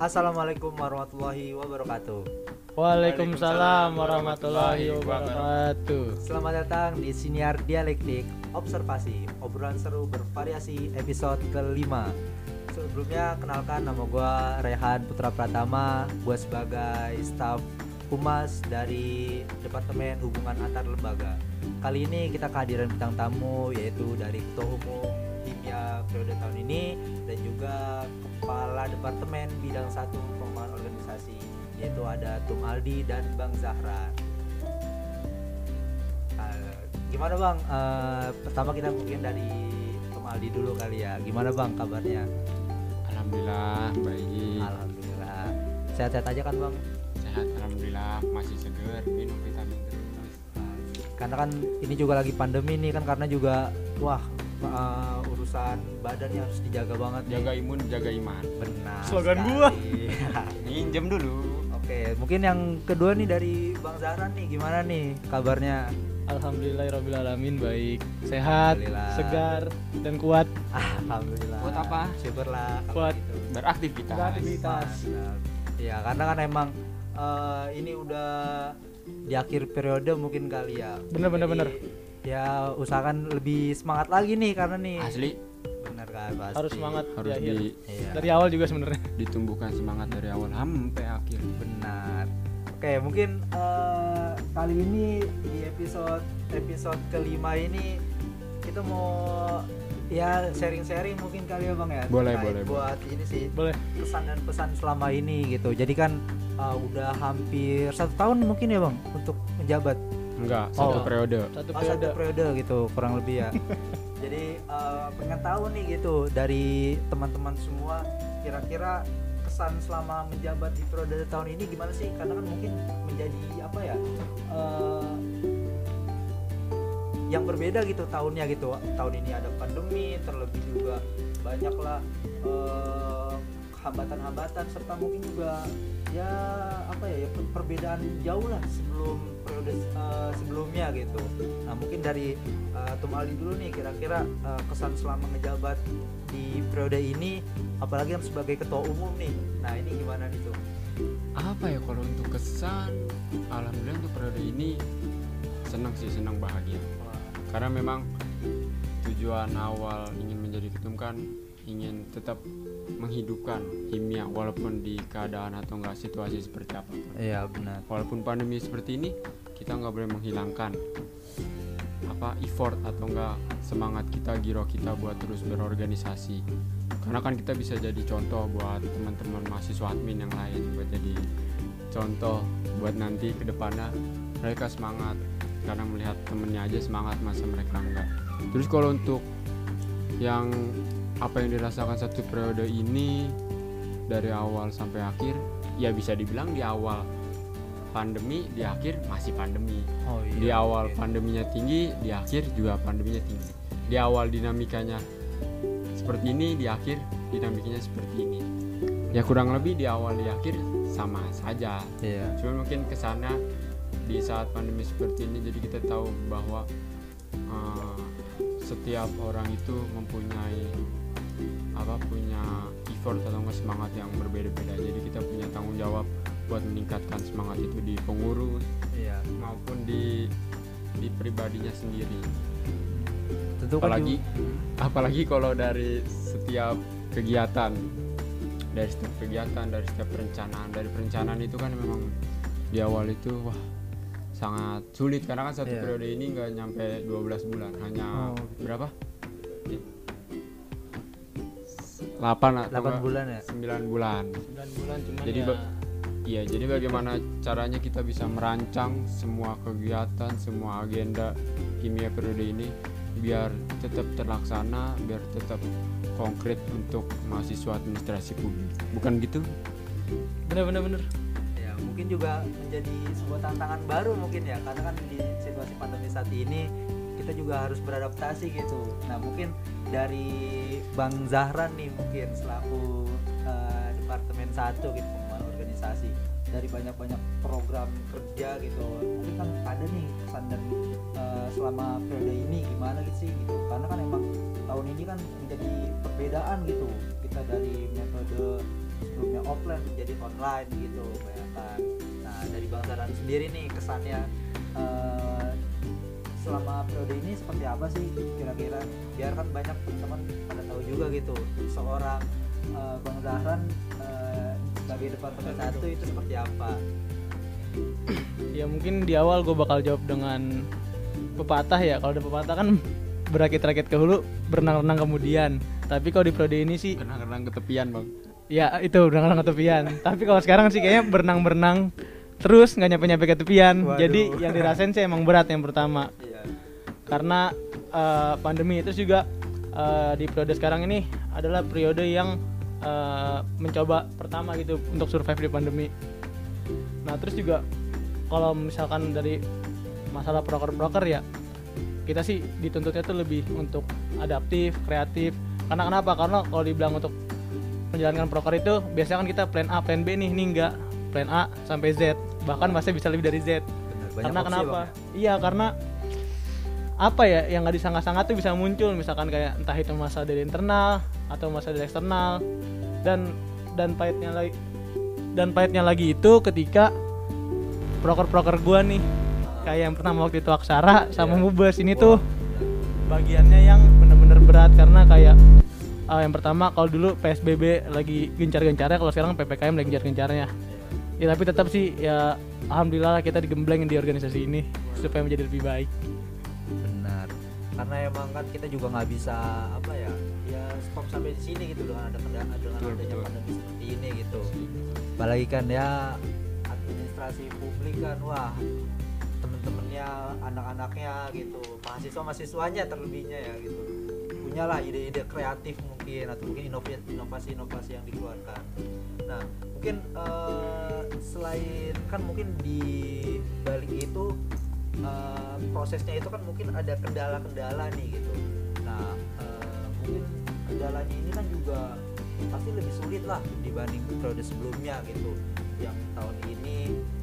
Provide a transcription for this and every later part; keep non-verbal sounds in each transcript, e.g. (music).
Assalamualaikum warahmatullahi wabarakatuh. Waalaikumsalam warahmatullahi wabarakatuh. Selamat datang di Siniar Dialektik Observasi Obrolan seru bervariasi episode kelima Sebelumnya kenalkan nama gue Rehan Putra Pratama Gue sebagai staf humas dari Departemen Hubungan Antar Lembaga Kali ini kita kehadiran bintang tamu yaitu dari Ketua Umum Himya periode tahun ini Dan juga Kepala Departemen Bidang 1 Pengembangan Organisasi Yaitu ada Tum Aldi dan Bang Zahra Uh, gimana bang? Uh, pertama kita mungkin dari Tum Aldi dulu kali ya. Gimana bang kabarnya? Alhamdulillah baik. Alhamdulillah. Sehat-sehat aja kan bang? Sehat alhamdulillah masih seger minum vitamin terus. Karena kan ini juga lagi pandemi nih kan karena juga wah uh, urusan badan yang harus dijaga banget. nih. Jaga imun, jaga iman. Benar. Slogan sekali. gua. (laughs) Minjem dulu. Oke, mungkin yang kedua nih dari Bang Zahra nih gimana nih kabarnya? Alhamdulillahirobbilalamin baik, sehat, Alhamdulillah. segar dan kuat. Alhamdulillah. Buat apa? Syukurlah Buat gitu. Beraktivitas. Beraktivitas. Mantap. Ya karena kan emang eh, ini udah di akhir periode mungkin kali ya. Bener, bener, Jadi, bener. Ya usahakan lebih semangat lagi nih karena nih. Asli Bener kan pasti. Harus semangat harus di di, Iya. Dari awal juga sebenarnya. ditumbuhkan semangat dari awal sampai akhir. Benar. Oke mungkin eh, kali ini di episode episode kelima ini kita mau ya sharing-sharing mungkin kali ya bang ya. Boleh, boleh, Buat ini sih Boleh. pesan dan pesan selama ini gitu. Jadi kan uh, udah hampir satu tahun mungkin ya bang untuk menjabat. Enggak, Oh. satu periode. Satu Oh, satu periode. periode gitu kurang lebih ya. (laughs) Jadi uh, pengen tahu nih gitu dari teman-teman semua kira-kira kesan selama menjabat di periode tahun ini gimana sih? Karena kan mungkin menjadi apa ya? uh, yang berbeda gitu tahunnya gitu tahun ini ada pandemi terlebih juga banyaklah eh, hambatan-hambatan serta mungkin juga ya apa ya, ya per- perbedaan jauh lah sebelum periode eh, sebelumnya gitu nah mungkin dari eh, Tum Aldi dulu nih kira-kira eh, kesan selama ngejabat di periode ini apalagi yang sebagai ketua umum nih nah ini gimana nih tuh Apa ya kalau untuk kesan? Alhamdulillah untuk periode ini senang sih, senang bahagia. karena memang tujuan awal ingin menjadi ketum kan ingin tetap menghidupkan kimia walaupun di keadaan atau enggak situasi seperti apa. Iya benar. Walaupun pandemi seperti ini kita nggak boleh menghilangkan apa effort atau enggak semangat kita giro kita buat terus berorganisasi. Karena kan kita bisa jadi contoh buat teman-teman mahasiswa admin yang lain buat jadi contoh buat nanti ke depannya mereka semangat karena melihat temennya aja semangat masa mereka enggak. Terus kalau untuk yang apa yang dirasakan satu periode ini dari awal sampai akhir ya bisa dibilang di awal pandemi di akhir masih pandemi. Oh di awal pandeminya tinggi di akhir juga pandeminya tinggi. Di awal dinamikanya seperti ini di akhir dinamikanya seperti ini. Ya kurang lebih di awal di akhir sama saja. Iya. Cuma mungkin ke sana di saat pandemi seperti ini jadi kita tahu bahwa eh, setiap orang itu mempunyai apa punya effort atau enggak semangat yang berbeda-beda. Jadi kita punya tanggung jawab buat meningkatkan semangat itu di pengurus iya. maupun di di pribadinya sendiri. Tentu kan apalagi juga- apalagi kalau dari setiap kegiatan dari setiap kegiatan dari setiap perencanaan. Dari perencanaan itu kan memang di awal itu wah sangat sulit. Karena kan satu Iya. periode ini nggak nyampe 12 bulan. Hanya Oh, berapa 8 atau 8 enggak bulan ya 9 bulan 9 bulan cuman Jadi ya, Iya, jadi bagaimana caranya kita bisa merancang semua kegiatan, semua agenda kimia periode ini biar tetap terlaksana, biar tetap konkret untuk mahasiswa administrasi publik. Bukan gitu? bener bener bener. ya mungkin juga menjadi sebuah tantangan baru mungkin ya karena kan di situasi pandemi saat ini kita juga harus beradaptasi gitu nah mungkin dari Bang Zahran nih mungkin selaku eh, departemen satu gitu pengembangan organisasi. Dari banyak-banyak program kerja gitu. Mungkin kan ada nih kesan dan eh, selama periode ini gimana gitu sih gitu? Karena kan emang tahun ini kan menjadi perbedaan gitu. Kita dari metode sebelumnya offline menjadi online gitu bayangkan. Nah dari bang Zaran sendiri nih kesannya eh, selama periode ini seperti apa sih kira-kira biar kan banyak teman-teman pada tahu juga gitu seorang eh, bang Zahran eh, sebagai departemen satu itu seperti apa Ya mungkin di awal gue bakal jawab dengan pepatah ya. Kalau ada pepatah kan berakit-rakit ke hulu, berenang-renang kemudian. Tapi kalau di periode ini sih Renang-renang ke tepian bang. ya itu berenang-renang ke tepian. Tapi kalau sekarang sih kayaknya berenang-berenang terus nggak nyampe-nyampe ke tepian. Waduh. Jadi yang dirasain sih emang berat yang pertama. Karena eh, pandemi itu juga eh, di periode sekarang ini adalah periode yang eh, mencoba pertama gitu untuk survive di pandemi. Nah terus juga kalau misalkan dari masalah broker-broker ya kita sih dituntutnya tuh lebih untuk adaptif, kreatif. Karena kenapa? Karena kalau dibilang untuk menjalankan broker itu biasanya kan kita plan A, plan B nih, ini enggak plan A sampai Z. Bahkan masih bisa lebih dari Z banyak karena opsi, kenapa Bang, ya. iya karena apa ya yang nggak disangka-sangka tuh bisa muncul. Misalkan kayak entah itu masalah dari internal atau masalah dari eksternal. Dan dan pahitnya lagi dan pahitnya lagi itu ketika proker-proker gua nih kayak yang pertama waktu itu Aksara sama Iya. Mubes ini tuh bagiannya yang bener-bener berat. Karena kayak uh, yang pertama kalau dulu PSBB lagi gencar-gencarnya kalau sekarang PPKM lagi gencar-gencarnya. Ya tapi tetap sih ya alhamdulillah kita digembleng di organisasi ini supaya menjadi lebih baik benar. Karena emang kan kita juga nggak bisa apa ya ya stop sampai di sini gitu dengan ada kendala dengan Betul, adanya betul. pandemi seperti ini gitu. Apalagi kan ya administrasi publik kan wah temen-temennya anak-anaknya gitu mahasiswa mahasiswanya terlebihnya ya gitu. Punyalah ide-ide kreatif mungkin atau mungkin inovasi inovasi yang dikeluarkan. Nah mungkin eh, selain kan mungkin di balik itu eh, prosesnya itu kan mungkin ada kendala-kendala nih gitu. Nah eh, mungkin kendalanya ini kan juga pasti lebih sulit lah dibanding periode sebelumnya gitu. Yang tahun ini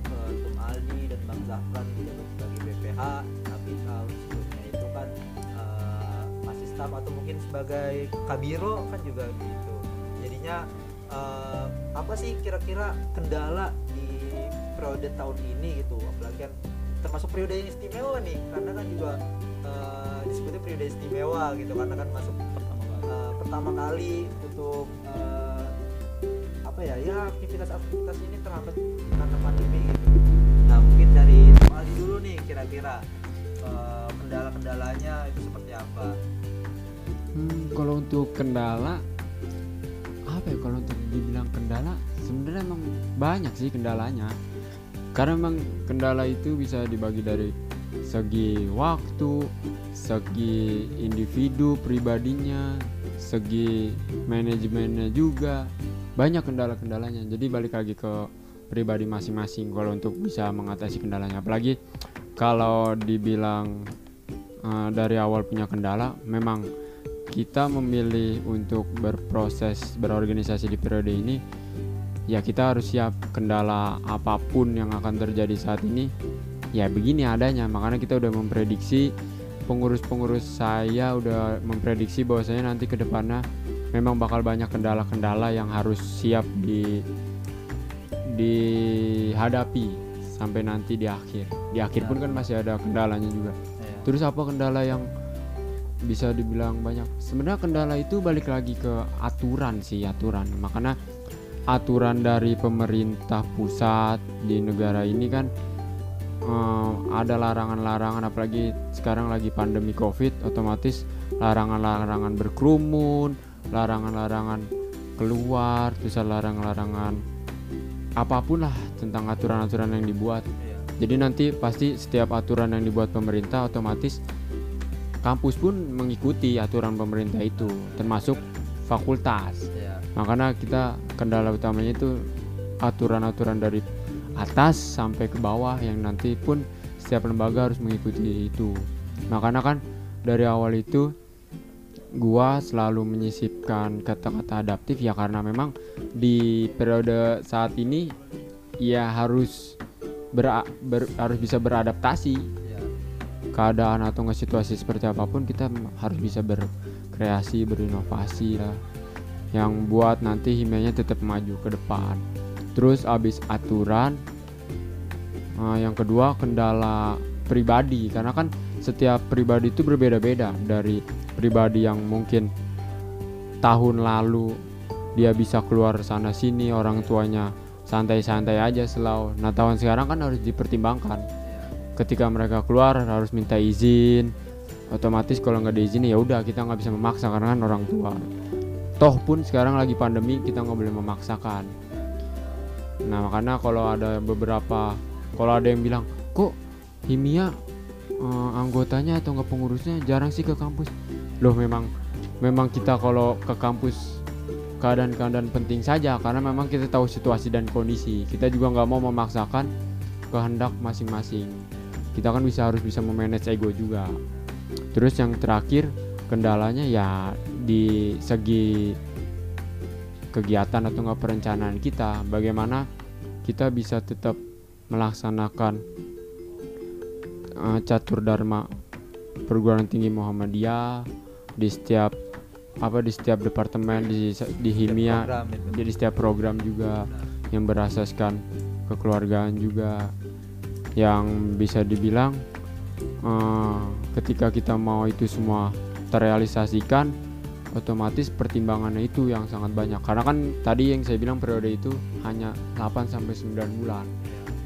eh, Tum Aldi dan Bang Zahran menjabat sebagai BPH tapi tahun sebelumnya itu kan eh, masih staff atau mungkin sebagai kabiro kan juga gitu. Jadinya eh, apa sih kira-kira kendala di periode tahun ini gitu? Apalagi kan termasuk periode yang istimewa nih karena kan juga eh, disebutnya periode istimewa gitu karena kan masuk eh, pertama kali untuk eh, apa ya ya aktivitas-aktivitas ini terhambat karena pandemi gitu. Nah mungkin dari Ali dulu nih kira-kira eh, kendala-kendalanya itu seperti apa? Hmm, kalau untuk kendala apa ya kalau untuk dibilang kendala sebenarnya emang banyak sih kendalanya karena emang kendala itu bisa dibagi dari segi waktu segi individu pribadinya segi manajemennya juga. Banyak kendala-kendalanya. Jadi balik lagi ke pribadi masing-masing kalau untuk bisa mengatasi kendalanya. Apalagi kalau dibilang eh, dari awal punya kendala memang kita memilih untuk berproses berorganisasi di periode ini ya kita harus siap kendala apa pun yang akan terjadi saat ini ya begini adanya makanya kita udah memprediksi pengurus-pengurus saya udah memprediksi bahwasanya nanti ke depannya memang bakal banyak kendala-kendala yang harus siap di dihadapi sampai nanti di akhir di akhir pun kan masih ada kendalanya juga Iya. Terus apa kendala yang bisa dibilang banyak? Sebenarnya kendala itu balik lagi ke aturan sih, aturan. Makanya aturan dari pemerintah pusat di negara ini kan eh, ada larangan-larangan apalagi sekarang lagi pandemi Covid, otomatis larangan-larangan berkerumun, larangan-larangan keluar, terus larangan-larangan apa pun lah tentang aturan-aturan yang dibuat. Jadi nanti pasti setiap aturan yang dibuat pemerintah otomatis kampus pun mengikuti aturan pemerintah itu, termasuk fakultas. Makanya kita kendala utamanya itu aturan-aturan dari atas sampai ke bawah yang nanti pun setiap lembaga harus mengikuti itu. Makanya kan dari awal itu gua selalu menyisipkan kata-kata adaptif ya karena memang di periode saat ini ya harus ber- ber- harus bisa beradaptasi Iya. keadaan atau nggak situasi seperti apa pun kita harus bisa berkreasi berinovasi lah yang buat nanti himianya tetap maju ke depan. Terus abis aturan uh, yang kedua kendala pribadi. Karena kan setiap pribadi itu berbeda-beda. Dari pribadi yang mungkin tahun lalu dia bisa keluar sana sini orang tuanya santai-santai aja selalu nah tahun sekarang kan harus dipertimbangkan. Ketika mereka keluar harus minta izin. Otomatis kalau nggak diizin ya udah kita nggak bisa memaksa karena kan orang tua toh pun sekarang lagi pandemi kita nggak boleh memaksakan. Nah makanya kalau ada beberapa kalau ada yang bilang kok Himia eh, anggotanya atau nggak pengurusnya jarang sih ke kampus? Loh memang memang kita kalau ke kampus keadaan-keadaan penting saja karena memang kita tahu situasi dan kondisi. Kita juga nggak mau memaksakan kehendak masing-masing. Kita kan bisa harus bisa memanage ego juga. Terus yang terakhir kendalanya ya di segi kegiatan atau nggak perencanaan kita bagaimana kita bisa tetap melaksanakan uh, catur dharma perguruan tinggi Muhammadiyah di setiap apa di setiap departemen di di himia jadi setiap program juga yang berasaskan kekeluargaan juga yang bisa dibilang eh, ketika kita mau itu semua terrealisasikan otomatis pertimbangannya itu yang sangat banyak. Karena kan tadi yang saya bilang periode itu hanya 8 sampai 9 bulan.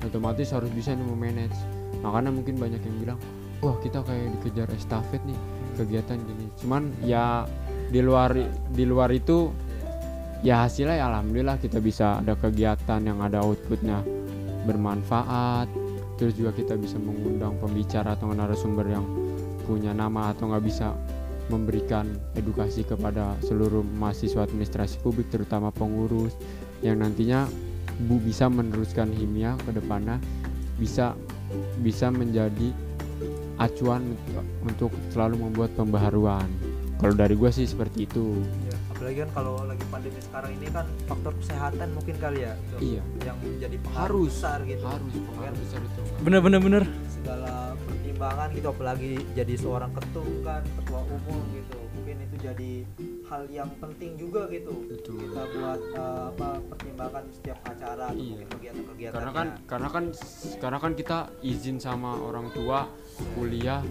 Otomatis harus bisa nih memanage makanya mungkin banyak yang bilang wah kita kayak dikejar estafet nih kegiatan gini. Cuman ya di luar di luar itu ya hasilnya ya alhamdulillah kita bisa ada kegiatan yang ada outputnya bermanfaat. Terus juga kita bisa mengundang pembicara atau narasumber yang punya nama atau nggak bisa memberikan edukasi kepada seluruh mahasiswa administrasi publik terutama pengurus yang nantinya bu bisa meneruskan himia ke depannya bisa bisa menjadi acuan untuk selalu membuat pembaharuan. Kalau dari gue sih seperti itu. Iya, apalagi kan kalau lagi pandemi sekarang ini kan faktor kesehatan mungkin kali ya Iya. yang menjadi pengaruh harus besar gitu. Harus pengaruh besar itu bener bener bener. Segala pertimbangan gitu apalagi jadi seorang ketum kan ketua umum gitu. Mungkin itu jadi hal yang penting juga gitu. Betul. kita buat eh, apa pertimbangan setiap acara atau Iya. kegiatan-kegiatan karena kan karena kan karena kan kita izin sama orang tua kuliah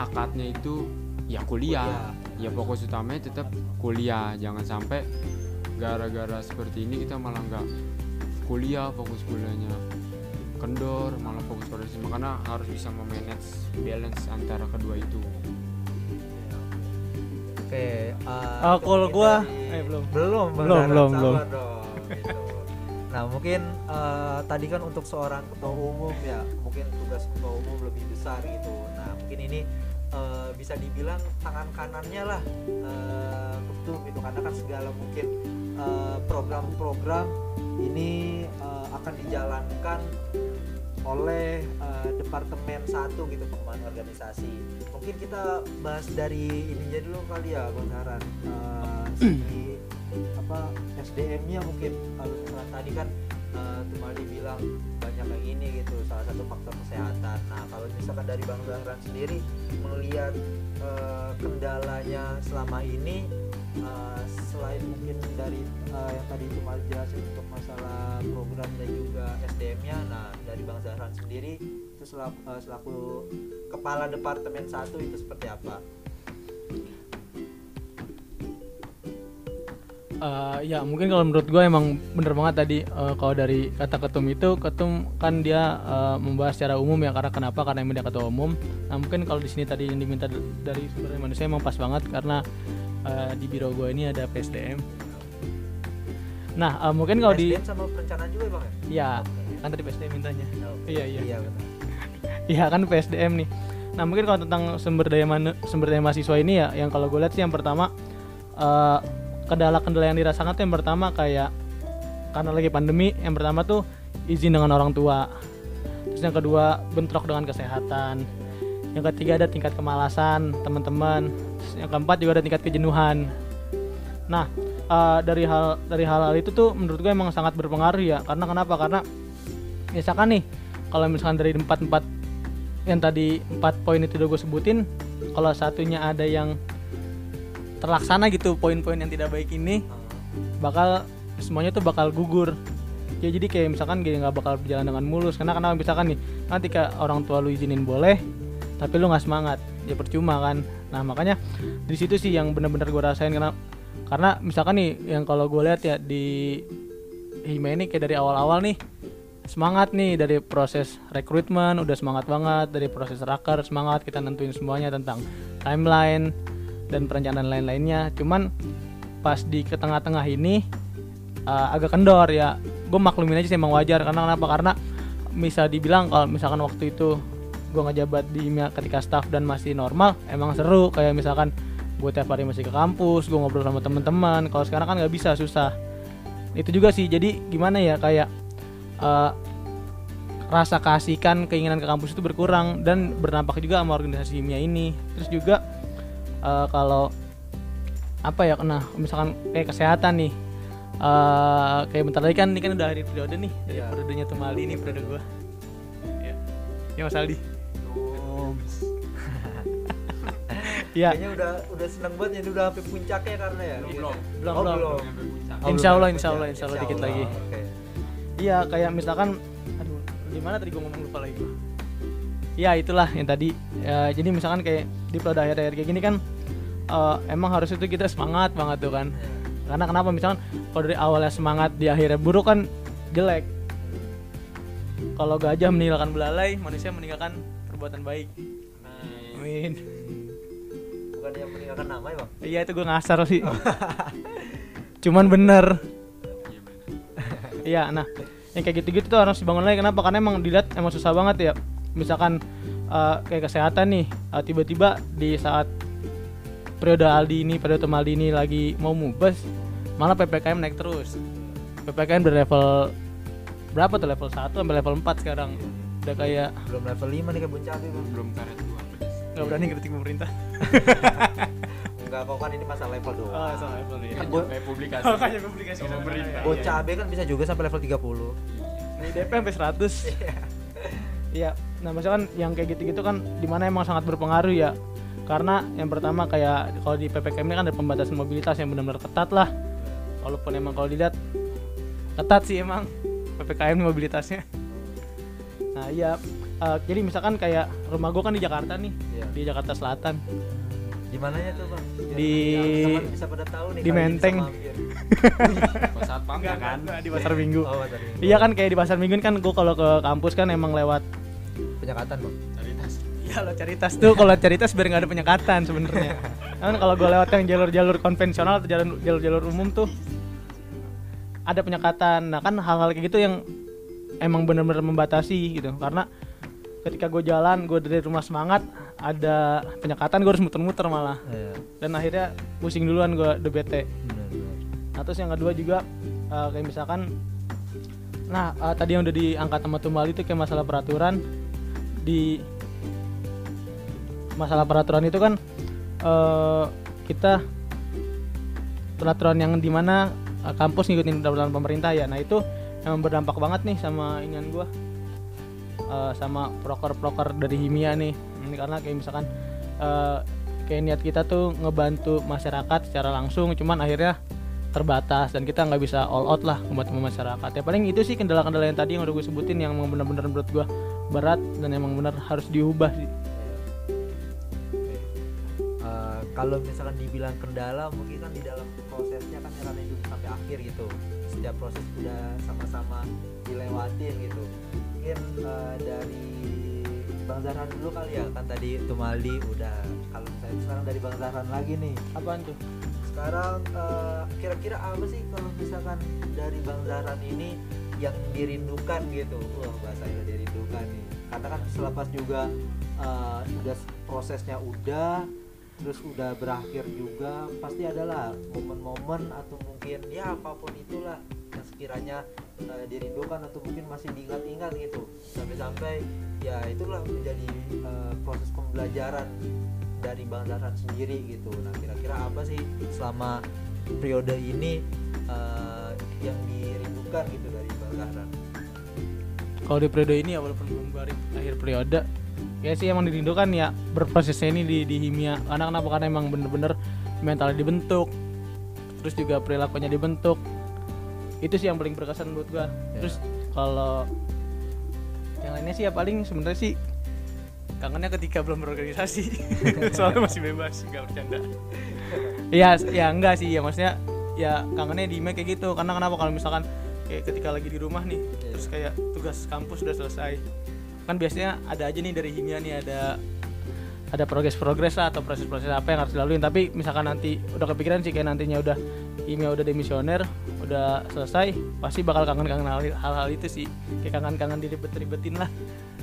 akadnya itu ya kuliah. Ya fokus utamanya tetap kuliah. Jangan sampai gara-gara seperti ini kita malah nggak kuliah fokus kuliahnya kendor malah fokus pada sini makanya harus bisa memanage balance antara kedua itu oke eh, Ah, kalau mungkin gua- eh, belum. belum Belum, belum, belum. dong, gitu. nah mungkin eh, tadi kan untuk seorang ketua umum ya mungkin tugas ketua umum lebih besar gitu nah mungkin ini eh, bisa dibilang tangan kanannya lah eh, ketum gitu karena kan segala mungkin eh, program-program ini eh, akan dijalankan oleh eh, departemen satu gitu pengembangan organisasi. Mungkin kita bahas dari ini jadi dulu kali ya Bang Haran Eh, segi apa SDM-nya mungkin kalau misalnya tadi kan eh, Tumali bilang banyak yang ini gitu salah satu faktor kesehatan. Nah kalau misalkan dari Bang Zahran sendiri melihat eh, kendalanya selama ini eh, selain mungkin dari eh, yang tadi Tumali jelasin untuk masalah program dan juga SDM-nya nah dari Bang Zahran sendiri itu selaku, eh, selaku kepala departemen satu itu seperti apa? Eh, ya mungkin kalau menurut gue emang bener banget tadi eh, kalau dari kata ketum itu ketum kan dia eh, membahas secara umum ya karena kenapa karena emang dia ketua umum nah mungkin kalau di sini tadi yang diminta dari sumber manusia emang pas banget karena eh, di biro gue ini ada PSDM nah eh, mungkin kalau di SDM sama perencanaan juga ya, bang ya? ya kan tadi PSDM mintanya Iya, iya. Iya benar. Iya kan PSDM nih. Nah mungkin kalau tentang sumber daya manu- sumber daya mahasiswa ini ya, yang kalau gue lihat sih yang pertama eh, kendala-kendala yang dirasakan tuh yang pertama kayak karena lagi pandemi, yang pertama tuh izin dengan orang tua. Terus yang kedua bentrok dengan kesehatan. Yang ketiga ada tingkat kemalasan teman-teman. Yang keempat juga ada tingkat kejenuhan. Nah eh, dari hal dari hal-hal itu tuh menurut gue emang sangat berpengaruh ya. Karena kenapa? Karena misalkan nih kalau misalkan dari empat empat yang tadi empat poin itu udah gue sebutin kalau satunya ada yang terlaksana gitu poin-poin yang tidak baik ini bakal semuanya tuh bakal gugur ya jadi kayak misalkan gini nggak bakal berjalan dengan mulus karena kenapa misalkan nih nanti kayak orang tua lu izinin boleh tapi lu nggak semangat ya percuma kan nah makanya di situ sih yang benar-benar gue rasain karena karena misalkan nih yang kalau gue lihat ya di Hima ini kayak dari awal-awal nih semangat nih dari proses rekrutmen udah semangat banget dari proses raker semangat kita nentuin semuanya tentang timeline dan perencanaan lain-lainnya. Cuman pas di ke tengah-tengah ini uh, agak kendor ya. Gue maklumin aja sih emang wajar karena kenapa? Karena bisa dibilang kalau misalkan waktu itu gue ngejabat di ketika staff dan masih normal emang seru. Kayak misalkan gue tiap hari masih ke kampus gue ngobrol sama teman-teman. Kalau sekarang kan nggak bisa susah. Itu juga sih. Jadi gimana ya kayak uh, rasa kasihkan keinginan ke kampus itu berkurang dan berdampak juga sama organisasi IMIA ini. Terus juga uh, kalau apa ya kena misalkan kayak kesehatan nih. Uh, kayak bentar lagi kan ini kan udah hari periode nih dari Iya. periodenya Tumali ini periode gua. Ya ya Mas Aldi ya Kayaknya udah udah seneng banget ya ini udah sampai puncaknya karena ya. Belum, belum. Belum, Oh, belum. belum. Oh, Insya Allah, ya, insya Allah, insya Allah dikit lagi. Oke. Iya kayak misalkan aduh gimana tadi gue ngomong lupa lagi gua. Ya itulah yang tadi ya, jadi misalkan kayak di periode akhir-akhir kayak gini kan eh, emang harus itu kita semangat banget tuh kan Ya. karena kenapa misalkan kalau dari awalnya semangat di akhirnya buruk kan jelek kalau gajah meninggalkan belalai manusia meninggalkan perbuatan baik amin yang meninggalkan nama ya, Bang? iya itu gue ngasar sih cuman bener Iya, nah yang kayak gitu-gitu tuh harus dibangun lagi. Kenapa? Karena emang dilihat emang susah banget ya. Misalkan eh, kayak kesehatan nih, eh, tiba-tiba di saat periode Aldi ini, periode Aldi ini lagi mau mubes, malah ppkm naik terus. ppkm dari level berapa tuh level 1 sampai level 4 sekarang. Udah kayak Belum level 5 nih kebun cabe, Bang. belum karet dua pedes nggak berani kritik pemerintah. Enggak kok kan ini masalah level doang. Oh, salah level ya. Kan Sampai publikasi Makanya publikasi Sama pemerintah. Bocah cabe kan bisa juga sampai level 30. Nih DP sampai 100. Iya. Nah, misalkan yang kayak gitu-gitu kan di mana emang sangat berpengaruh ya. Karena yang pertama kayak kalau di PPKM ini kan ada pembatasan mobilitas yang benar-benar ketat lah. Walaupun emang kalau dilihat ketat sih emang PPKM ini mobilitasnya. Nah, iya Eh, jadi misalkan kayak rumah gua kan di Jakarta nih, Iya. di Jakarta Selatan. Di mananya tuh, Bang? Di- teman bisa pada tahu nih di Menteng. bisa mampir. pas saat pam ya kan di pasar Minggu. Oh, pasar Minggu. Iya kan kayak di pasar Minggu kan gua kalau ke kampus kan emang lewat Penyekatan, Bang. cari tas Iya lo cari tas tuh kalau cari tas biar nggak ada penyekatan sebenarnya. (laughs) kan kalau gue lewat yang jalur-jalur konvensional atau jalan- jalur-jalur umum tuh ada penyekatan. Nah kan hal-hal kayak gitu yang emang bener-bener membatasi gitu. Karena ketika gue jalan, gue dari rumah semangat ada penyekatan gue harus muter-muter malah. Iya. Dan akhirnya pusing duluan gue udah bete. Benar. Nah terus yang kedua juga eh, kayak misalkan Nah eh, tadi yang udah diangkat sama Tumbal itu kayak masalah peraturan Di Masalah peraturan itu kan eh kita Peraturan yang di mana eh, kampus ngikutin peraturan pemerintah ya Nah itu emang berdampak banget nih sama inian gua Eh, Sama proker-proker dari Himia nih. Ini karena kayak misalkan eh, Kayak niat kita tuh ngebantu masyarakat secara langsung Cuman akhirnya terbatas dan kita nggak bisa all out lah membantu masyarakat. Ya paling itu sih kendala-kendala yang tadi yang udah gue sebutin yang emang benar-benar menurut gue berat dan emang benar harus diubah sih. Eh, kalau misalkan dibilang kendala mungkin kan di dalam prosesnya kan karena itu sampai akhir gitu. Setiap proses udah sama-sama dilewatin gitu mungkin eh, dari Bang Zahran dulu kali ya kan tadi Tumaldi udah. Kalau misalnya sekarang dari Bang Zahran lagi nih. Apaan tuh? Sekarang eh, kira-kira apa sih kalau misalkan dari Bang Zahran ini yang dirindukan gitu? Wah bahasanya dirindukan nih. Karena kan selepas juga eh, udah prosesnya udah terus udah berakhir juga pasti adalah momen-momen atau mungkin ya apa pun itulah yang sekiranya eh, dirindukan atau mungkin masih diingat-ingat gitu sampai-sampai ya itulah menjadi eh, proses pembelajaran dari Bang Zahran sendiri gitu. Nah kira-kira apa sih selama periode ini eh, yang dirindukan gitu dari Bang Zahran? kalau di periode ini ya walaupun belum akhir periode ya sih emang dirindukan ya berprosesnya ini di, di himia karena kenapa karena emang bener-bener mentalnya dibentuk terus juga perilakunya dibentuk itu sih yang paling berkesan buat gua. Terus kalau yang lainnya sih ya paling sebenarnya sih kangennya ketika belum berorganisasi. (laughs) Soalnya masih bebas nggak bercanda. Iya, ya enggak sih ya maksudnya ya kangennya di email kayak gitu. Karena kenapa? Kalau misalkan kayak ketika lagi di rumah nih terus kayak tugas kampus udah selesai. Kan biasanya ada aja nih dari himia nih ada ada progres-progres lah atau proses-proses apa yang harus dilalui tapi misalkan nanti udah kepikiran sih kayak nantinya udah himia udah demisioner udah selesai pasti bakal kangen-kangen hal- hal-hal itu sih. Kayak kangen-kangen diribet-ribetin lah.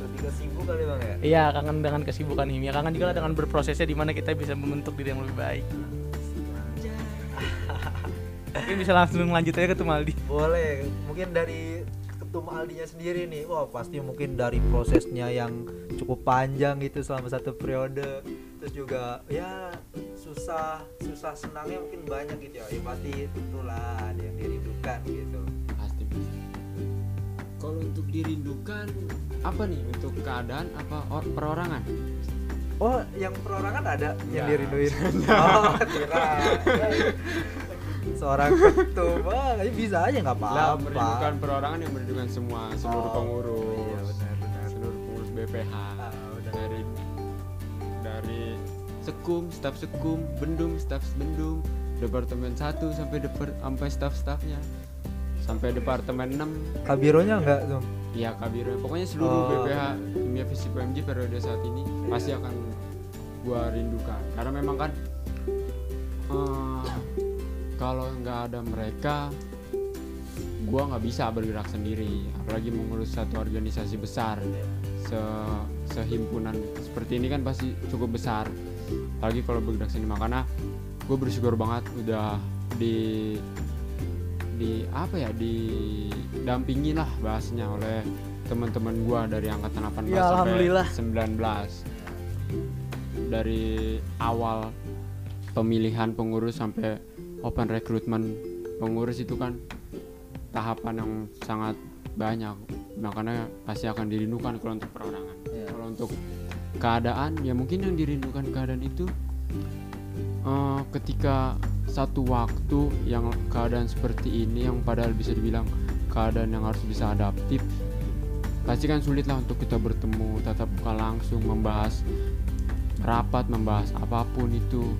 Lebih ke sibuk kali bang ya? Iya kangen dengan kesibukan himia kangen juga lah dengan berprosesnya di mana kita bisa membentuk diri yang lebih baik. (laughs) Mungkin bisa langsung lanjut aja ke Tumaldi boleh. Mungkin dari ketum Aldinya sendiri nih. Wah pasti mungkin dari prosesnya yang cukup panjang gitu selama satu periode. Terus juga ya susah susah senangnya mungkin banyak gitu ya. Ya pasti tentulah ada yang dirindukan gitu. Pasti bisa kalau untuk dirindukan apa nih untuk keadaan apa or- perorangan? Oh yang perorangan ada? Yang Enggak. dirinduin. (laughs) Oh kira. Seorang ketum ini bisa aja nggak lah apa-apa. merindukan perorangan yang merindukan semua seluruh Oh, pengurus iya, benar, benar. seluruh pengurus BPH sekum staf sekum bendum staf bendum. Departemen 1 sampai depar sampai staf-stafnya. Sampai departemen 6 kabironya enggak tuh? Ya kabiro pokoknya seluruh Oh. BPH kimia fisik PMJ periode saat ini pasti akan gua rindukan. Karena memang kan eh, kalau nggak ada mereka gua nggak bisa bergerak sendiri. Apalagi mengurus satu organisasi besar. Se sehimpunan seperti ini kan pasti cukup besar apalagi kalau bergerak sendiri makanya gue bersyukur banget udah di di apa ya didampingi lah bahasnya oleh teman-teman gua dari angkatan 18 Ya, alhamdulillah. sampai 19 dari awal pemilihan pengurus sampai open recruitment pengurus itu kan tahapan yang sangat banyak makanya pasti akan dirindukan kalau untuk perorangan Iya. kalau untuk keadaan ya mungkin yang dirindukan keadaan itu eh, ketika satu waktu yang keadaan seperti ini yang padahal bisa dibilang keadaan yang harus bisa adaptif pasti kan sulit lah untuk kita bertemu tatap muka langsung membahas rapat membahas apa pun itu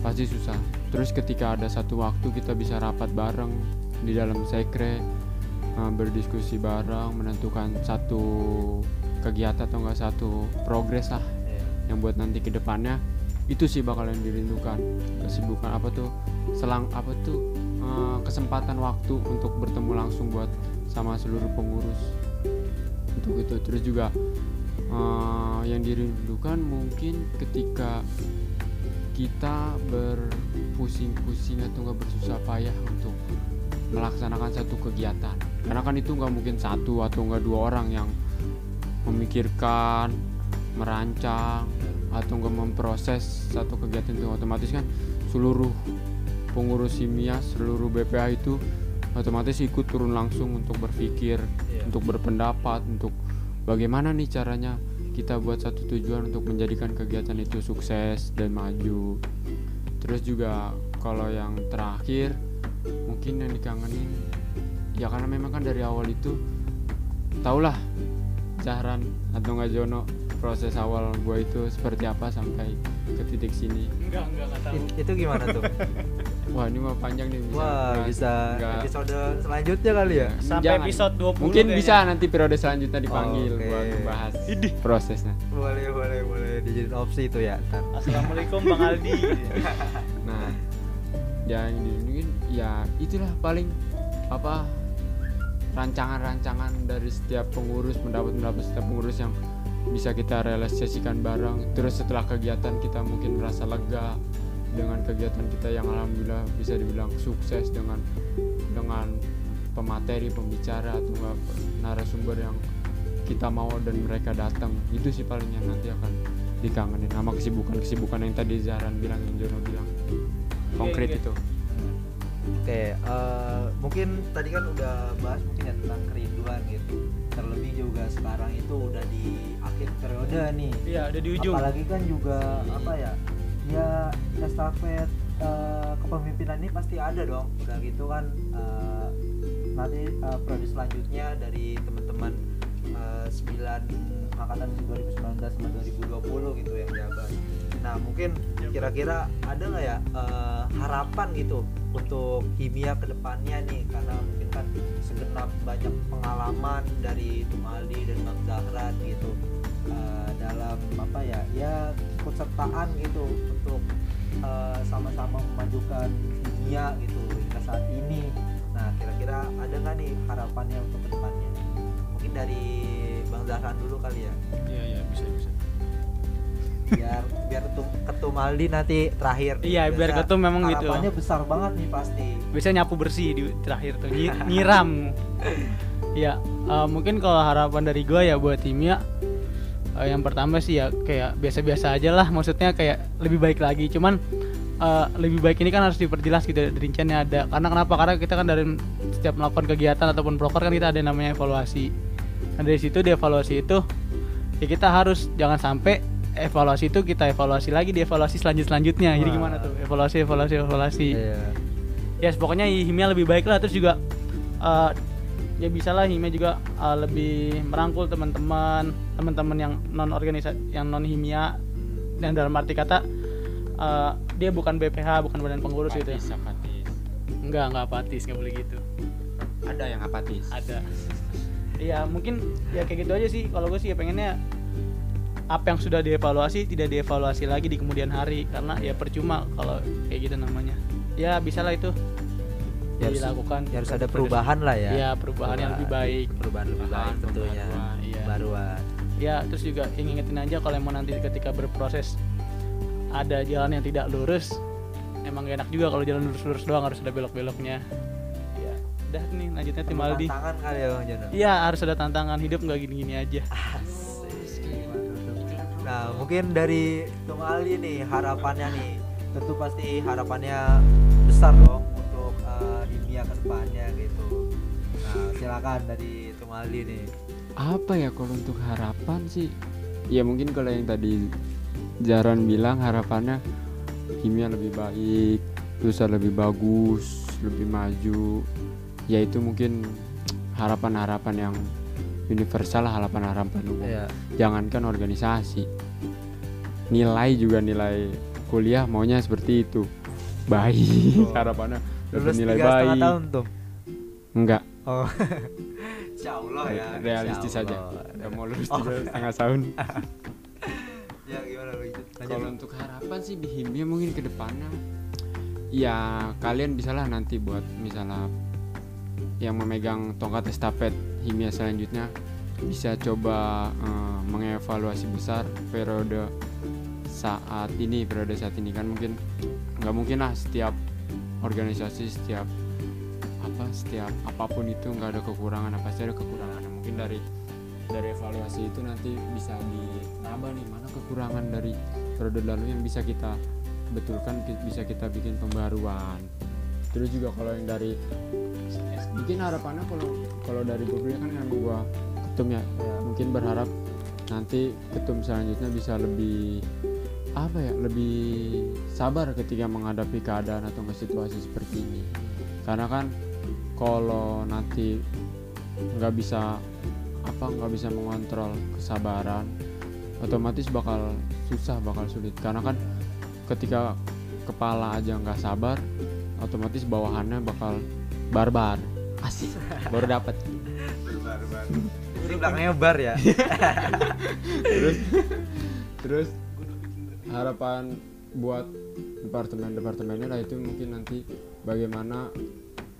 pasti susah. Terus ketika ada satu waktu kita bisa rapat bareng di dalam sekre eh, berdiskusi bareng menentukan satu kegiatan atau enggak satu progres lah yang buat nanti ke depannya itu sih bakalan dirindukan. Kesibukan apa tuh selang apa tuh eh, kesempatan waktu untuk bertemu langsung buat sama seluruh pengurus. Untuk itu. Terus juga eh, yang dirindukan mungkin ketika kita berpusing-pusing atau nggak bersusah payah untuk melaksanakan satu kegiatan. Karena kan itu nggak mungkin satu atau nggak dua orang yang memikirkan merancang atau nggak memproses satu kegiatan itu otomatis kan seluruh pengurus simia seluruh BPA itu otomatis ikut turun langsung untuk berpikir Iya. untuk berpendapat untuk bagaimana nih caranya kita buat satu tujuan untuk menjadikan kegiatan itu sukses dan maju terus juga kalau yang terakhir mungkin yang dikangenin ya karena memang kan dari awal itu taulah Zahran atau nggak Jono? Proses awal gue itu seperti apa sampai ke titik sini? Enggak enggak enggak tahu. It- itu gimana tuh? (laughs) Wah ini mah panjang nih bisa wah bahas. bisa Nggak- episode selanjutnya kali ya? Sampai Jangan. episode 20 mungkin kayaknya. bisa nanti periode selanjutnya dipanggil Oke. buat membahas prosesnya. Boleh boleh boleh. Dijadiin opsi itu ya ntar. Assalamualaikum bang (laughs) Aldi. Nah, yang dilindungin ya itulah paling apa rancangan-rancangan dari setiap pengurus pendapat-pendapat setiap pengurus yang bisa kita realisasikan bareng. Terus setelah kegiatan kita mungkin merasa lega dengan kegiatan kita yang alhamdulillah bisa dibilang sukses dengan dengan pemateri, pembicara atau narasumber yang kita mau dan mereka datang. Itu sih paling yang nanti akan dikangenin sama kesibukan-kesibukan yang tadi Zahran bilang yang Jono bilang konkret itu Oke, eh, mungkin tadi kan udah bahas mungkin ya tentang kerinduan gitu. Terlebih juga sekarang itu udah di akhir periode nih. iya udah di ujung Apalagi kan juga apa ya? Ya estafet eh, kepemimpinan ini pasti ada dong udah gitu kan eh, nanti eh, prodi selanjutnya dari teman-teman eh, 9 angkatan 2019 sama 2020 gitu yang jabat nah mungkin kira-kira ada nggak ya eh, harapan gitu untuk kimia ke depannya nih? Karena mungkin kan segenap banyak pengalaman dari Tumaldi dan Bang Dahlan gitu eh, dalam apa ya ya kesertaan gitu untuk eh, sama-sama memajukan kimia gitu hingga saat ini. Nah kira-kira ada nggak nih harapannya untuk ke depannya mungkin dari Bang Dahlan dulu kali ya. Iya iya bisa bisa biar biar ketum ketum Aldi nanti terakhir nih. Iya, biar Biasa ketum memang gitu. harapannya besar banget nih pasti. Biasanya nyapu bersih di terakhir tuh. Nyi- (laughs) nyiram. Ya eh, mungkin kalau harapan dari gue ya buat timnya eh, yang pertama sih ya kayak biasa-biasa aja lah. Maksudnya kayak lebih baik lagi. Cuman eh, lebih baik ini kan harus diperjelas gitu rinciannya ada. Karena kenapa? Karena kita kan dari setiap melakukan kegiatan ataupun proker kan kita ada yang namanya evaluasi. Nah dari situ di evaluasi itu ya kita harus jangan sampai evaluasi itu kita evaluasi lagi di evaluasi selanjut selanjutnya jadi gimana tuh? Evaluasi evaluasi evaluasi. Iya. ya pokoknya himia lebih baik lah. Terus juga eh, ya bisa lah himia juga eh, lebih merangkul teman-teman teman-teman yang non organisasi yang non himia dan dalam arti kata eh, dia bukan BPH bukan badan pengurus gitu ya. apatis. Enggak enggak apatis nggak boleh gitu. Ada yang apatis. Ada. Iya mungkin ya kayak gitu aja sih. Kalau gue sih ya pengennya apa yang sudah dievaluasi tidak dievaluasi lagi di kemudian hari karena ya percuma kalau kayak gitu namanya ya bisa lah itu Ya harus- dilakukan Ya harus ada perubahan lah ya Iya, perubahan yang lebih baik. perubahan lebih baik tentunya iya. baruan Ya, terus juga ingetin aja kalau emang nanti ketika berproses ada jalan yang tidak lurus, emang gak enak juga kalau jalan lurus-lurus doang harus ada belok-beloknya. Ya, udah nih lanjutnya tim Aldi. tantangan kali ya Bang Jono Iya, harus ada tantangan hidup nggak gini-gini aja. Nah mungkin dari Tung Aldi nih harapannya nih tentu pasti harapannya besar dong untuk uh, dunia ke depannya gitu. Nah silakan dari Tung Aldi nih. apa ya kalau untuk harapan sih ya mungkin kalau yang tadi Jaran bilang harapannya kimia lebih baik lusa lebih bagus lebih maju ya itu mungkin harapan-harapan yang universal lah, harapan-harapan umum Iya. jangankan organisasi nilai juga nilai kuliah maunya seperti itu baik Oh. (laughs) harapannya Lulus nilai tiga setengah baik tahun tuh. enggak Oh. (laughs) Insya Allah ya. realistis Insya aja Allah. nggak mau lulus Oh. setengah tahun (laughs) Ya gimana lanjut? Kalau untuk harapan sih di himia mungkin ke depannya ya kalian bisalah nanti buat misalnya yang memegang tongkat estafet himia selanjutnya bisa coba eh, mengevaluasi besar periode saat ini periode saat ini kan mungkin nggak mungkin lah setiap organisasi setiap apa setiap apa pun itu nggak ada kekurangan pasti ada kekurangan. Mungkin dari dari evaluasi itu nanti bisa dinambah nih mana kekurangan dari periode lalu yang bisa kita betulkan bisa kita bikin pembaruan. Terus juga kalau yang dari mungkin harapannya kalau kalau dari gue kan yang gue ketum ya Ya. mungkin berharap nanti ketum selanjutnya bisa lebih apa ya lebih sabar ketika menghadapi keadaan atau situasi seperti ini karena kan kalau nanti nggak bisa apa nggak bisa mengontrol kesabaran otomatis bakal susah bakal sulit karena kan ketika kepala aja nggak sabar otomatis bawahannya bakal barbar. Asik. (laughs) Baru dapat Ini belakangnya bar ya. (laughs) terus? Terus? Harapan buat departemen-departemennya lah itu mungkin nanti bagaimana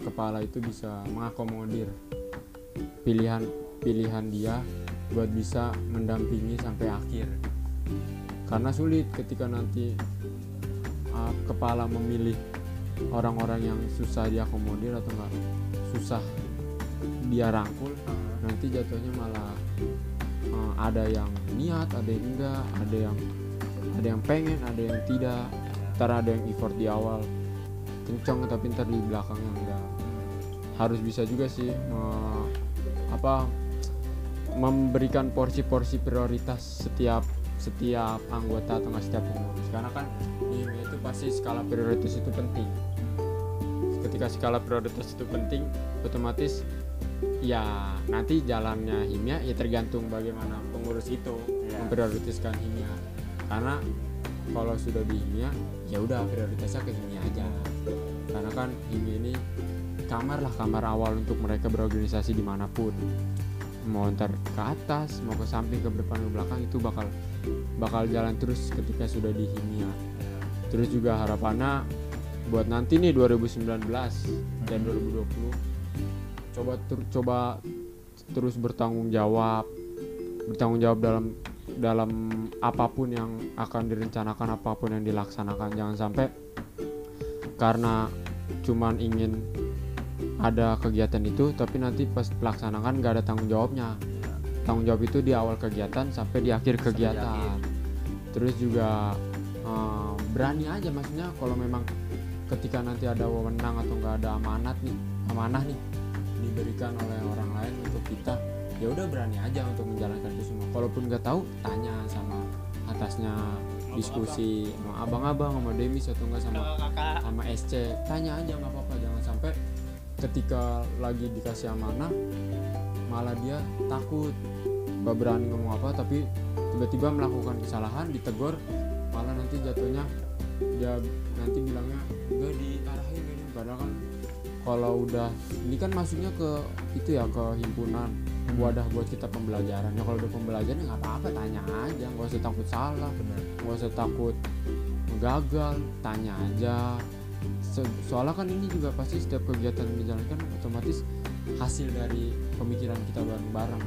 kepala itu bisa mengakomodir pilihan pilihan dia buat bisa mendampingi sampai akhir. Karena sulit ketika nanti uh, kepala memilih orang-orang yang susah diakomodir atau enggak susah dia rangkul nanti jatuhnya malah uh, ada yang niat ada yang enggak ada yang ada yang pengen ada yang tidak. Ntar ada yang effort di awal kencang tapi ntar di belakangnya enggak. Harus bisa juga sih me- apa memberikan porsi-porsi prioritas setiap setiap anggota atau setiap pengurus. Karena kan itu pasti skala prioritas itu penting. Ketika skala prioritas itu penting otomatis ya nanti jalannya himia ya tergantung bagaimana pengurus itu Iya. memprioritaskan himia. Karena kalau sudah di himia ya udah prioritasnya ke himia aja. Karena kan himia ini kamar lah kamar awal untuk mereka berorganisasi di mana pun. Mau ntar ke atas mau ke samping ke depan ke belakang itu bakal bakal jalan terus ketika sudah di himia terus juga harapannya buat nanti nih 2019 dan 2020 coba ter- coba terus bertanggung jawab bertanggung jawab dalam dalam apa pun yang akan direncanakan apa pun yang dilaksanakan. Jangan sampai karena cuman ingin ada kegiatan itu tapi nanti pas pelaksanaan nggak ada tanggung jawabnya. Tanggung jawab itu di awal kegiatan sampai di akhir Sampai di kegiatan. terus juga berani aja maksudnya kalau memang ketika nanti ada wewenang atau nggak ada amanat nih amanah nih diberikan oleh orang lain untuk kita ya udah berani aja untuk menjalankan itu semua. Kalaupun nggak tahu tanya sama atasnya diskusi sama abang-abang sama demis atau enggak sama kakak. sama SC tanya aja nggak apa-apa jangan sampai ketika lagi dikasih amanah malah dia takut. Nggak berani ngomong apa tapi tiba-tiba melakukan kesalahan ditegur jatuhnya dia nanti bilangnya gak diarahin gak ini. Padahal kan kalau udah ini kan masuknya ke itu ya ke himpunan wadah buat kita pembelajaran. Ya kalau udah pembelajaran ya nggak apa-apa tanya aja. Nggak usah takut salah benar. nggak usah takut gagal tanya aja. Se- soalnya kan ini juga pasti setiap kegiatan yang dijalankan otomatis hasil dari pemikiran kita bareng-bareng.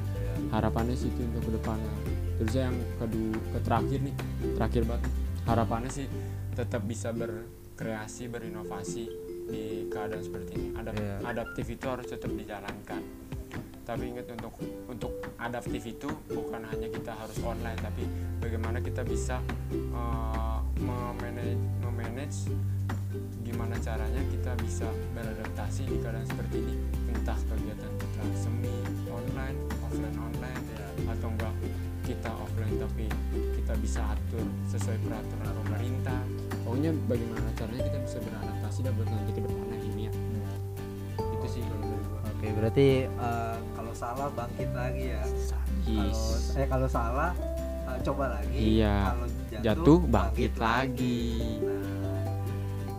Harapannya sih itu untuk ke depannya terus yang kedua ke terakhir nih terakhir banget harapannya sih tetap bisa berkreasi berinovasi di keadaan seperti ini. Adap- Iya. adaptif itu harus tetap dijalankan. Tapi ingat untuk untuk adaptif itu bukan hanya kita harus online tapi bagaimana kita bisa uh, memanage memanage gimana caranya kita bisa beradaptasi di keadaan seperti ini. Entah kegiatan kita semi bisa atur sesuai peraturan pemerintah. Pokoknya bagaimana caranya kita bisa beradaptasi dan buat nanti ke depannya ini ya itu sih kalau dari gua. Oke berarti eh, kalau salah bangkit lagi ya. Kalau Yes. eh kalau salah eh, coba lagi. Iya. kalau jatuh bangkit lagi. Nah,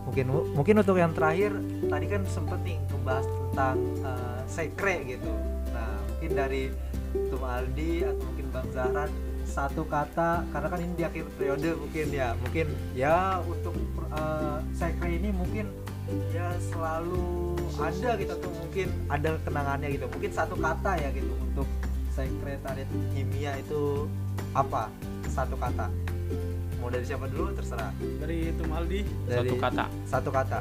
mungkin mungkin untuk yang terakhir tadi kan sempet nih ngebahas tentang eh, sekre gitu. Nah mungkin dari Tum Aldi atau mungkin Bang Zahran satu kata karena kan ini di akhir periode mungkin ya mungkin ya untuk eh, sekre ini mungkin ya selalu ada gitu atau mungkin ada kenangannya gitu. Mungkin satu kata ya gitu untuk sekretariat kimia itu apa? Satu kata. Mau dari siapa dulu? Terserah. Dari Tumaldi dari satu kata. Satu kata.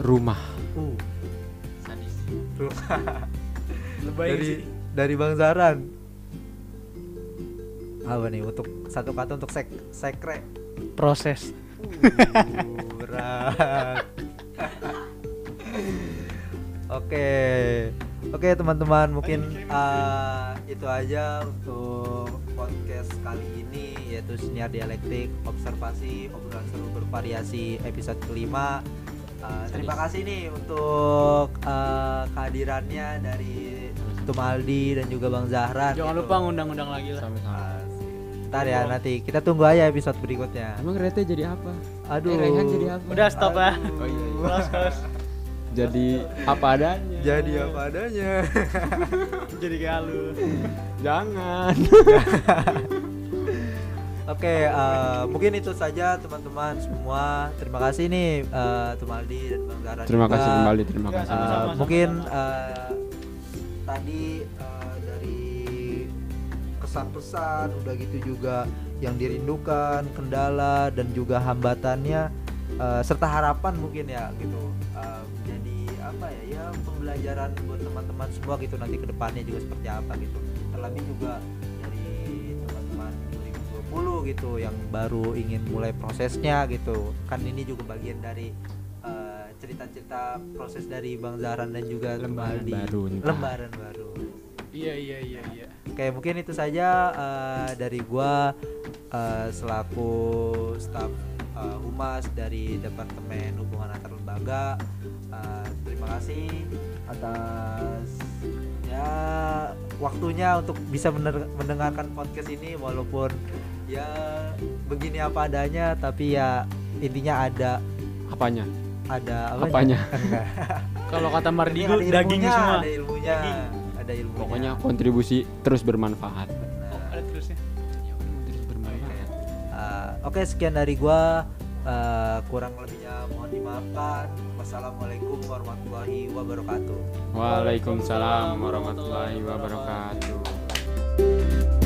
Rumah. Uh. Sadis. Lebay dari sih. dari bang Zaran apa nih untuk satu kata untuk sek sekre? Proses. Uh, berat. (laughs) Oke. Oke teman-teman mungkin uh, itu aja untuk podcast kali ini yaitu siniar dialektik observasi obrolan seru bervariasi episode kelima. Uh, terima kasih nih untuk uh, kehadirannya dari Tumaldi dan juga Bang Zahran jangan gitu. lupa ngundang-undang lagi lah. Sama-sama. Asik. Ntar ya nanti kita tunggu aja episode berikutnya. emang Rete jadi apa Aduh. Eh, Rehan jadi apa udah stop lah Aduh. Oh, iya, iya. close close jadi apa adanya Jadi apa adanya. (laughs) jadi kayak lu jangan (laughs) Oke, eh, mungkin itu saja teman-teman semua. Terima kasih nih eh, Tumaldi dan Bang Zahran. terima juga. kasih kembali terima Ya, kasih Sama-sama, mungkin eh, tadi dari kesan-pesan udah gitu juga yang dirindukan, kendala dan juga hambatannya eh, serta harapan mungkin ya gitu. Eh, jadi apa ya ya pembelajaran buat teman-teman semua gitu nanti ke depannya juga seperti apa gitu. Terlebih juga dari teman-teman 2020 gitu yang baru ingin mulai prosesnya gitu. Kan ini juga bagian dari eh, cerita-cerita proses dari Bang Zahran dan juga Lembaran baru lembaran baru iya iya iya iya oke mungkin itu saja eh, dari gua eh, selaku staff uh, humas dari Departemen Hubungan Antar Lembaga. Uh, terima kasih atas ya waktunya untuk bisa mendengarkan podcast ini walaupun ya begini apa adanya tapi ya intinya ada apanya ada apanya? Apanya? (laughs) Kalau kata Mardigo Ini ada daging ilmunya, semua. Ada ilmunya. Daging. Ada ilmunya. pokoknya kontribusi terus bermanfaat Benar. Oh, ada terusnya. terus bermanfaat Uh, Oke sekian dari gua Uh, kurang lebihnya mohon dimaafkan. Wassalamualaikum warahmatullahi wabarakatuh. Waalaikumsalam warahmatullahi wabarakatuh